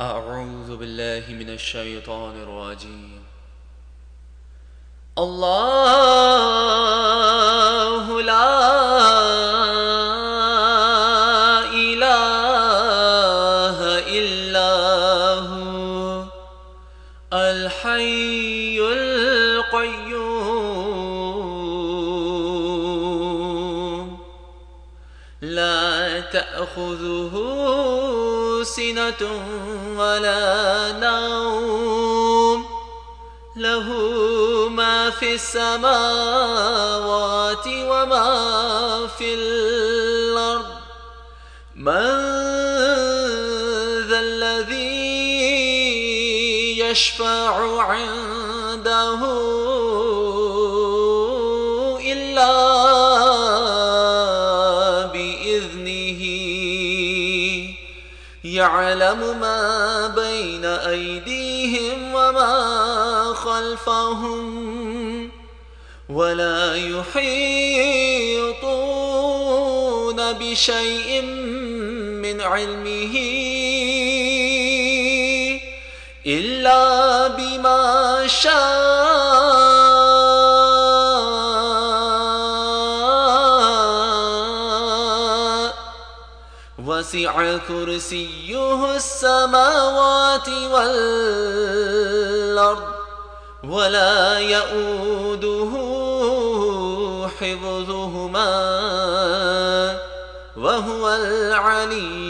أعوذ بالله من الشيطان الرجيم. الله لا إله إلا هو الحي القيوم. لا تأخذه سنة ولا نوم له ما في السماوات وما في الأرض. من ذا الذي يشفع عنده يعلم ما بين أيديهم وما خلفهم ولا يحيطون بشيء من علمه إلا بما شاء وسع كرسيه السماوات والأرض ولا يؤوده حفظهما وهو العلي